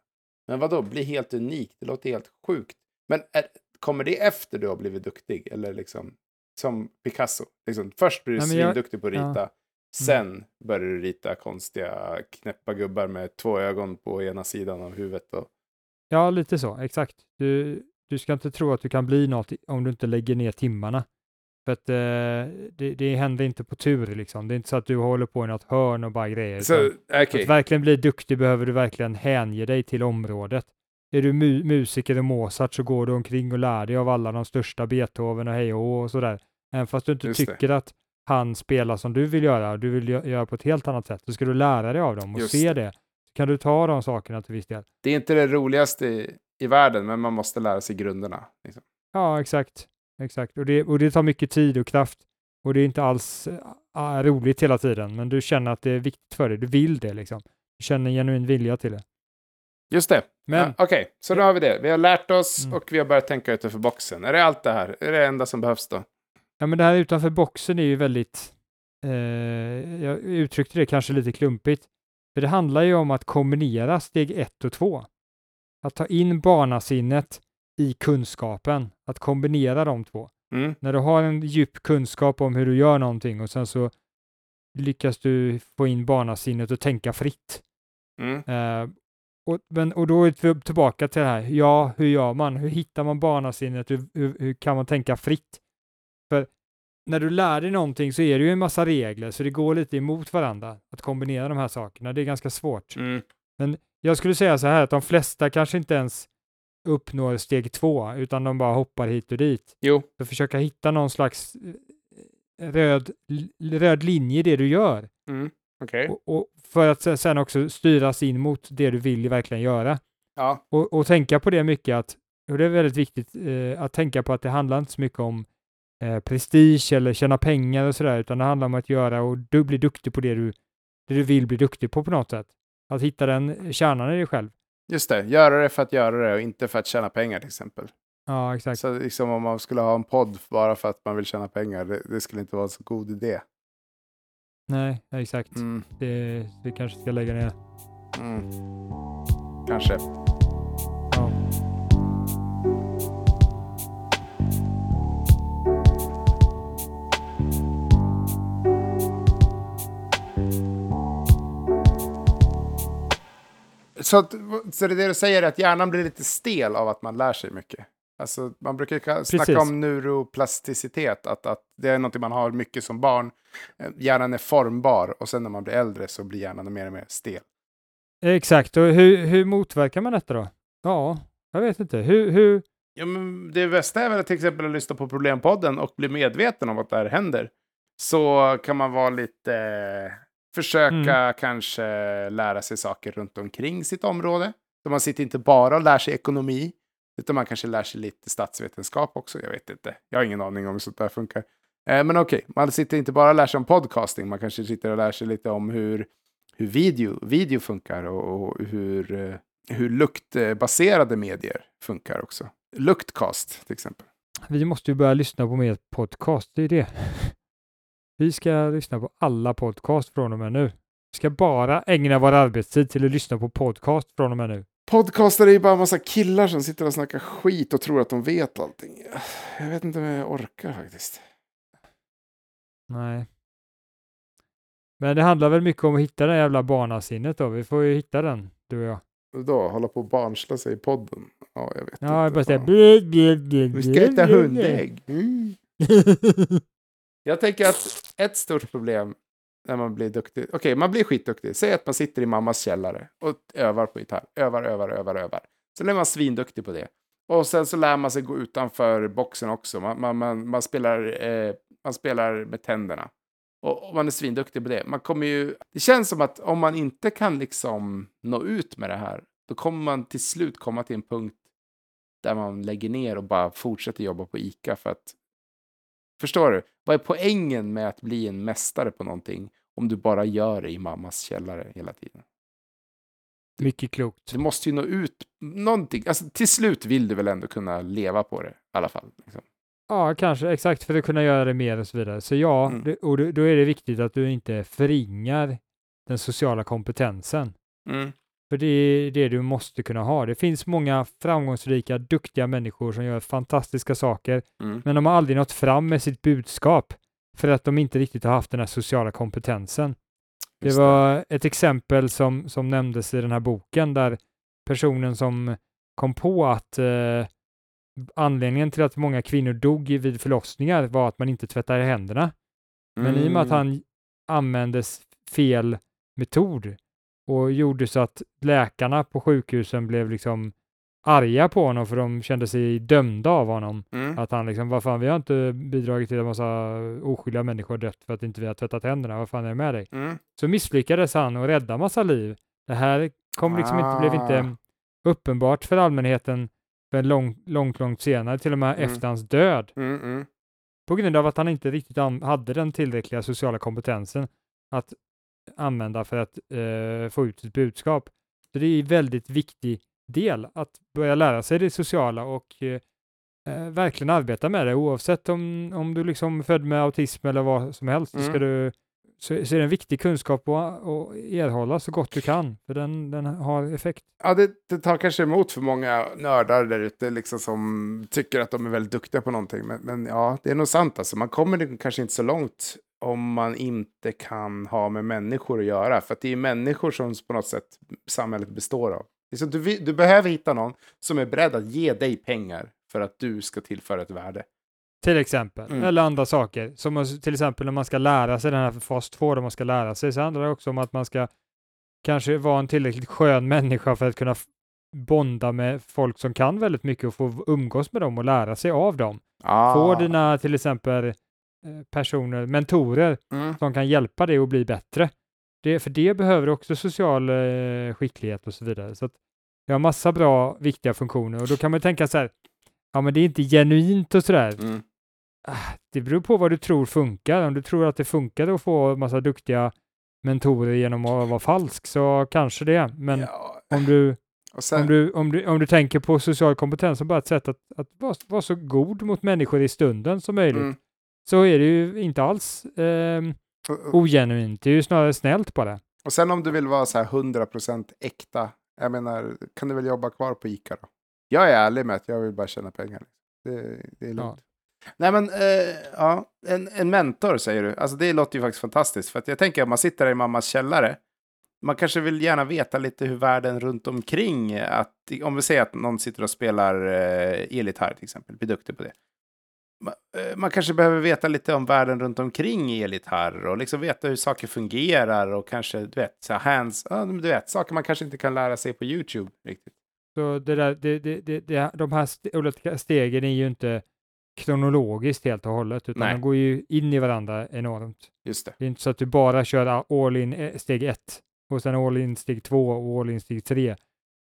Men vad då? bli helt unik? Det låter helt sjukt. Men är, kommer det efter du har blivit duktig? Eller liksom som Picasso? Liksom, först blir du Nej, jag- svinduktig på att ja. Mm. rita. Sen börjar du rita konstiga knäppa gubbar med två ögon på ena sidan av huvudet. Och... Ja, lite så, exakt. Du, du ska inte tro att du kan bli något om du inte lägger ner timmarna. För att eh, det, det händer inte på tur liksom. Det är inte så att du håller på i något hörn och bara grejer. Så, okej. För att verkligen bli duktig behöver du verkligen hänge dig till området. Är du mu musiker och Mozart så går du omkring och lär dig av alla de största Beethoven och hej och och sådär. Även fast du inte Just det. tycker att han spelar som du vill göra och du vill gö- göra på ett helt annat sätt, så ska du lära dig av dem och Just se det. det. Så kan du ta de sakerna till viss del. Det är inte det roligaste i, i världen, men man måste lära sig grunderna. Liksom. Ja, exakt. Exakt. Och, det, och det tar mycket tid och kraft och det är inte alls äh, roligt hela tiden, men du känner att det är viktigt för dig. Du vill det liksom. Du känner en genuin vilja till det. Just det. Men Ja, Okej, så då har vi det. Vi har lärt oss Mm. och vi har börjat tänka utanför boxen. Är det allt det här? Är det det enda som behövs då? Ja, men det här utanför boxen är ju väldigt, eh, jag uttryckte det kanske lite klumpigt, för det handlar ju om att kombinera steg ett och två. Att ta in barnasinnet i kunskapen, att kombinera de två. Mm. När du har en djup kunskap om hur du gör någonting och sen så lyckas du få in barnasinnet och tänka fritt. Mm. Eh, och, men, och då är vi tillbaka till det här, ja, hur gör man? Hur hittar man barnasinnet? Hur, hur, hur kan man tänka fritt? För när du lär dig någonting så är det ju en massa regler, så det går lite emot varandra att kombinera de här sakerna. Det är ganska svårt. Mm. Jag skulle säga så här att de flesta kanske inte ens uppnår steg två, utan de bara hoppar hit och dit. Jo. Så försöka hitta någon slags eh, röd, röd linje i det du gör. Mm. Okej. Och, och för att se- sen också styras in mot det du vill verkligen göra. Ja. Och, och tänka på det mycket att, och det är väldigt viktigt eh, att tänka på att det handlar inte så mycket om eh, prestige eller tjäna pengar och sådär, utan det handlar om att göra och du blir duktig på det du, det du vill bli duktig på på något sätt. Att hitta den kärnan i dig själv. Just det. Göra det för att göra det och inte för att tjäna pengar till exempel. Ja, exakt. Så liksom om man skulle ha en podd bara för att man vill tjäna pengar, det, det skulle inte vara en så god idé. Nej, exakt. Mm. Det, det kanske ska lägga ner. Mm. Kanske. Så, att, så det, det du säger är att hjärnan blir lite stel av att man lär sig mycket? Alltså, man brukar ka- snacka Precis. om neuroplasticitet, att, att det är något man har mycket som barn. Eh, Hjärnan är formbar och sen när man blir äldre så blir hjärnan mer och mer stel. Exakt, och hur, hur motverkar man detta då? Ja, jag vet inte. Hur, hur, Ja, men det bästa är väl till exempel att lyssna på Problempodden och bli medveten om att det här händer. Så kan man vara lite... Försöka kanske lära sig saker runt omkring sitt område. Så man sitter inte bara och lär sig ekonomi, utan man kanske lär sig lite statsvetenskap också. Jag vet inte. Jag har ingen aning om hur sånt där funkar. Eh, men okej, man sitter inte bara och lär sig om podcasting. Man kanske sitter och lär sig lite om hur, hur video, video funkar och, och hur, eh, hur luktbaserade medier funkar också. Luktcast till exempel. vi måste ju börja lyssna på mer podcast, det är det. Vi ska lyssna på alla podcast från och med nu. Vi ska bara ägna vår arbetstid till att lyssna på podcast från och med nu. Podcaster är ju bara en massa killar som sitter och snackar skit och tror att de vet allting. Jag vet inte om jag orkar faktiskt. Nej. Men det handlar väl mycket om att hitta det jävla barnasinnet då. Vi får ju hitta den, du och jag. Då hålla på och barnsla sig i podden. Ja, jag vet Ja, jag inte. bara fan. blä, blä, blä, Vi ska äta hundägg. Mm. Jag tänker att ett stort problem när man blir duktig. Okej, man blir skitduktig. Säg att man sitter i mammas källare och övar på gitarr. Övar, övar, övar, övar. Sen är man svinduktig på det. Och sen så lär man sig gå utanför boxen också. Man, man, man, man, spelar, eh, man spelar med tänderna. Och, och man är svinduktig på det. Man kommer ju, det känns som att om man inte kan liksom nå ut med det här, då kommer man till slut komma till en punkt där man lägger ner och bara fortsätter jobba på ICA för att Förstår du? Vad är poängen med att bli en mästare på någonting om du bara gör det i mammas källare hela tiden? Mycket klokt. Du måste ju nå ut någonting. Alltså, till slut vill du väl ändå kunna leva på det i alla fall. Liksom. Ja, kanske exakt för att kunna göra det mer och så vidare. Så ja, Mm. det, och då, är det viktigt att du inte förringar den sociala kompetensen. Mm. För det är det du måste kunna ha. Det finns många framgångsrika, duktiga människor som gör fantastiska saker, Mm. men de har aldrig nått fram med sitt budskap för att de inte riktigt har haft den här sociala kompetensen. Det Just var ett exempel som, som nämndes i den här boken där personen som kom på att eh, anledningen till att många kvinnor dog vid förlossningar var att man inte tvättade händerna. Men i och med att Mm. han använde s- fel metod och gjorde så att läkarna på sjukhusen blev liksom arga på honom för de kände sig dömda av honom. Mm. Att han liksom, vad fan, vi har inte bidragit till att massa oskyldiga människor dött för att inte vi har tvättat händerna, vad fan är det med dig? Mm. Så misslyckades han och rädda massa liv. Det här kom liksom inte, blev Ah. inte uppenbart för allmänheten förrän lång, långt, långt senare, till och med Mm. efter hans död. Mm. Mm. På grund av att han inte riktigt hade den tillräckliga sociala kompetensen att använda för att eh, få ut sitt budskap. Så det är en väldigt viktig del att börja lära sig det sociala och eh, eh, verkligen arbeta med det oavsett om, om du liksom är född med autism eller vad som helst. Så, ska Mm. du, så, så är det en viktig kunskap att, att erhålla så gott du kan, för den, den har effekt. Ja, det, det tar kanske emot för många nördar där ute liksom, som tycker att de är väldigt duktiga på någonting. Men, men ja, det är nog sant. Alltså. Man kommer kanske inte så långt om man inte kan ha med människor att göra. För att det är människor som på något sätt samhället består av. Liksom, du, du behöver hitta någon som är beredd att ge dig pengar för att du ska tillföra ett värde. Till exempel, Mm. eller andra saker. Som till exempel när man ska lära sig den här fas 2, där man ska lära sig, så handlar det också om att man ska kanske vara en tillräckligt skön människa för att kunna bonda med folk som kan väldigt mycket och få umgås med dem och lära sig av dem. Ah. Få dina till exempel personer, mentorer Mm. som kan hjälpa dig att bli bättre. Det, för det behöver du också social eh, skicklighet och så vidare. Så att jag har massa bra, viktiga funktioner och då kan man tänka så här, ja men det är inte genuint och sådär. Mm. Ah, Det beror på vad du tror funkar. Om du tror att det funkar att få massa duktiga mentorer genom att vara falsk så kanske det. Men Ja. om, du, sen, om, du, om, du, om du tänker på social kompetens som bara ett sätt att, att vara, vara så god mot människor i stunden som möjligt mm. Så är det ju inte alls och- ogenuint. Det är ju snarare snällt bara. Och sen om du vill vara så här 100% äkta, jag menar, kan du väl jobba kvar på ICA då? Jag är ärlig med att jag vill bara tjäna pengar. Det, det är lugnt. Nej men, eh, ja, en, en mentor säger du. Alltså det låter ju faktiskt fantastiskt. För att jag tänker om man sitter där i mammas källare man kanske vill gärna veta lite hur världen runt omkring, att, om vi säger att någon sitter och spelar eh, elgitarr till exempel, blir duktig på det. Man, eh, man kanske behöver veta lite om världen runt omkring elgitarr och liksom veta hur saker fungerar och kanske, du vet, så hands, du vet, saker man kanske inte kan lära sig på YouTube riktigt. Så det där, det, det, det, det, de här olika stegen är ju inte kronologiskt helt och hållet, utan Nej. de går ju in i varandra enormt. Just det. Det är inte så att du bara kör all in eh, steg ett och sen all in steg två och all in steg tre.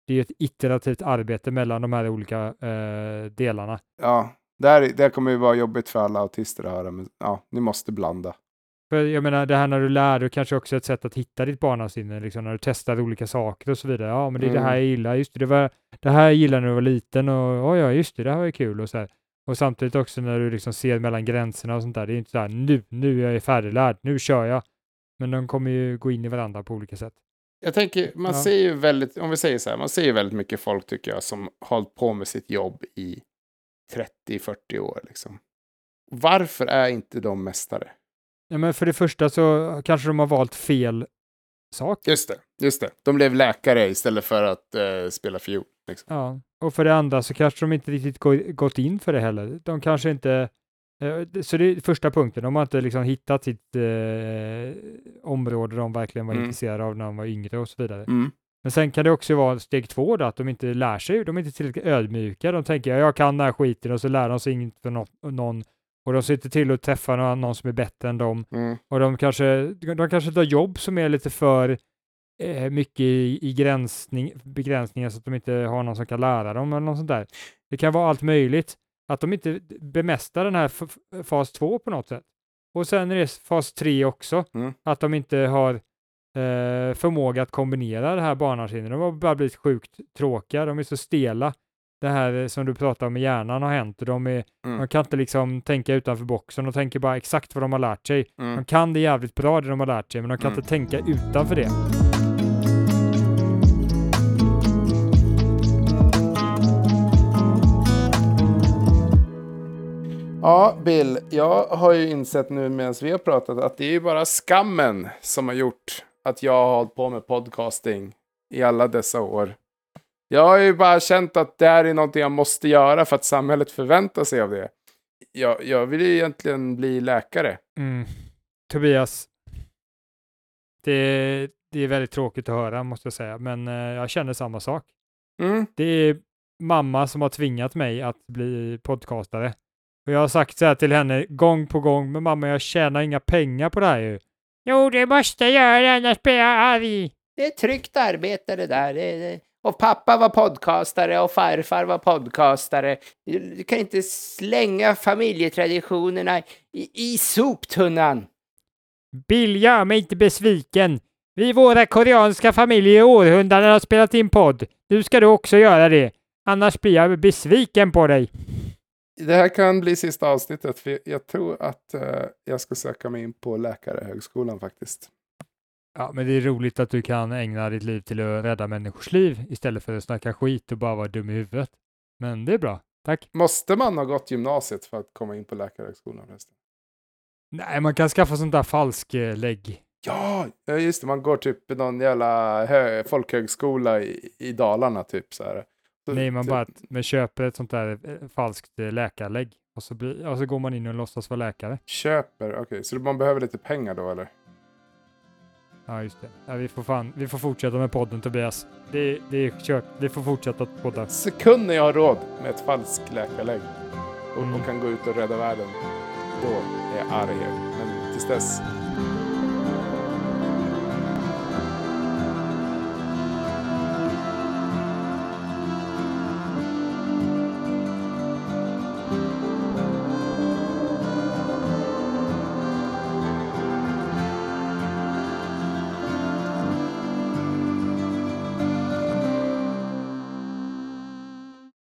Det är ett iterativt arbete mellan de här olika eh, delarna. Ja, det, här, det kommer ju vara jobbigt för alla autister att höra, men ja, ni måste blanda. För jag menar, det här när du lär dig kanske också ett sätt att hitta ditt barnasinne, liksom när du testar olika saker och så vidare. Ja, men det är det här Mm. jag gillar, just det, det, var, det här jag gillade när du var liten och oj, ja, just det, det här var ju kul och så här. Och samtidigt också när du liksom ser mellan gränserna och sånt där, det är inte så här nu, nu är jag färdiglärd, nu kör jag. Men de kommer ju gå in i varandra på olika sätt. Jag tänker, man Ja. ser ju väldigt, om vi säger så här, man ser ju väldigt mycket folk tycker jag som har hållit på med sitt jobb i 30-40 år liksom. Varför är inte de mästare? Ja, men för det första så kanske de har valt fel sak. Just det, just det. De blev läkare istället för att eh, spela fiol. Liksom. Ja, och för det andra så kanske de inte riktigt gå, gått in för det heller. De kanske inte, eh, så det är första punkten, de har inte liksom hittat sitt eh, område de verkligen var Mm. intresserade av när de var yngre och så vidare. Mm. Men sen kan det också vara steg två då, att de inte lär sig, de är inte tillräckligt ödmjuka. De tänker, ja, jag kan den här skiten och så lär de sig inget för nå- någon. Och de sitter till och träffar någon, någon som är bättre än dem. Mm. Och de kanske, de kanske tar jobb som är lite för eh, mycket i, i gränsning, begränsningar så att de inte har någon som kan lära dem eller något sånt där. Det kan vara allt möjligt. Att de inte bemästrar den här fas 2 på något sätt. Och sen är det fas 3 också. Mm. Att de inte har eh, förmåga att kombinera det här barnasinnet. De har bara blivit sjukt tråkiga. De är så stela. Det här som du pratar om med hjärnan har hänt. De, är, Mm. de kan inte liksom tänka utanför boxen. De tänker bara exakt vad de har lärt sig. Mm. De kan det jävligt bra det de har lärt sig, men de kan Mm. inte tänka utanför det. Ja, Bill, jag har ju insett nu medan vi har pratat att det är ju bara skammen som har gjort att jag har hållit på med podcasting i alla dessa år. Jag har ju bara känt att det här är någonting jag måste göra för att samhället förväntar sig av det. Jag, jag vill ju egentligen bli läkare. Mm. Tobias, det, det är väldigt tråkigt att höra måste jag säga, men eh, jag känner samma sak. Mm. Det är mamma som har tvingat mig att bli podcastare. Och jag har sagt så här till henne gång på gång, men mamma jag tjänar inga pengar på det här ju. Jo, det måste jag göra, annars blir jag arg. Det är tryggt arbete det där. Det, det. Och pappa var podcastare och farfar var podcastare. Du kan inte slänga familjetraditionerna i, i soptunnan. Bill, gör mig inte besviken. Vi våra koreanska familjer i århundraden har spelat in podd. Nu ska du också göra det. Annars blir jag besviken på dig. Det här kan bli sista avsnittet, för jag tror att eh, jag ska söka mig in på Läkarhögskolan faktiskt. Ja, men det är roligt att du kan ägna ditt liv till att rädda människors liv istället för att snacka skit och bara vara dum i huvudet. Men det är bra. Tack. Måste man ha gått gymnasiet för att komma in på Läkarhögskolan? förresten? Nej, man kan skaffa sånt där falsklägg. Ja, ja, just det. Man går typ någon jävla hö- folkhögskola i, i Dalarna typ så här. Så, Nej, man typ, bara men köper ett sånt där eh, falskt eh, läkarlägg och så, blir, och så går man in och låtsas vara läkare. Köper, okej. Så man behöver lite pengar då eller? Ja, just det. Ja, vi, får fan, vi får fortsätta med podden Tobias. Det, det är kört. Vi får fortsätta att podda. Sekund när jag har råd med ett falskt läkarlägg och, Mm. och kan gå ut och rädda världen, då är jag arg. Men tills dess,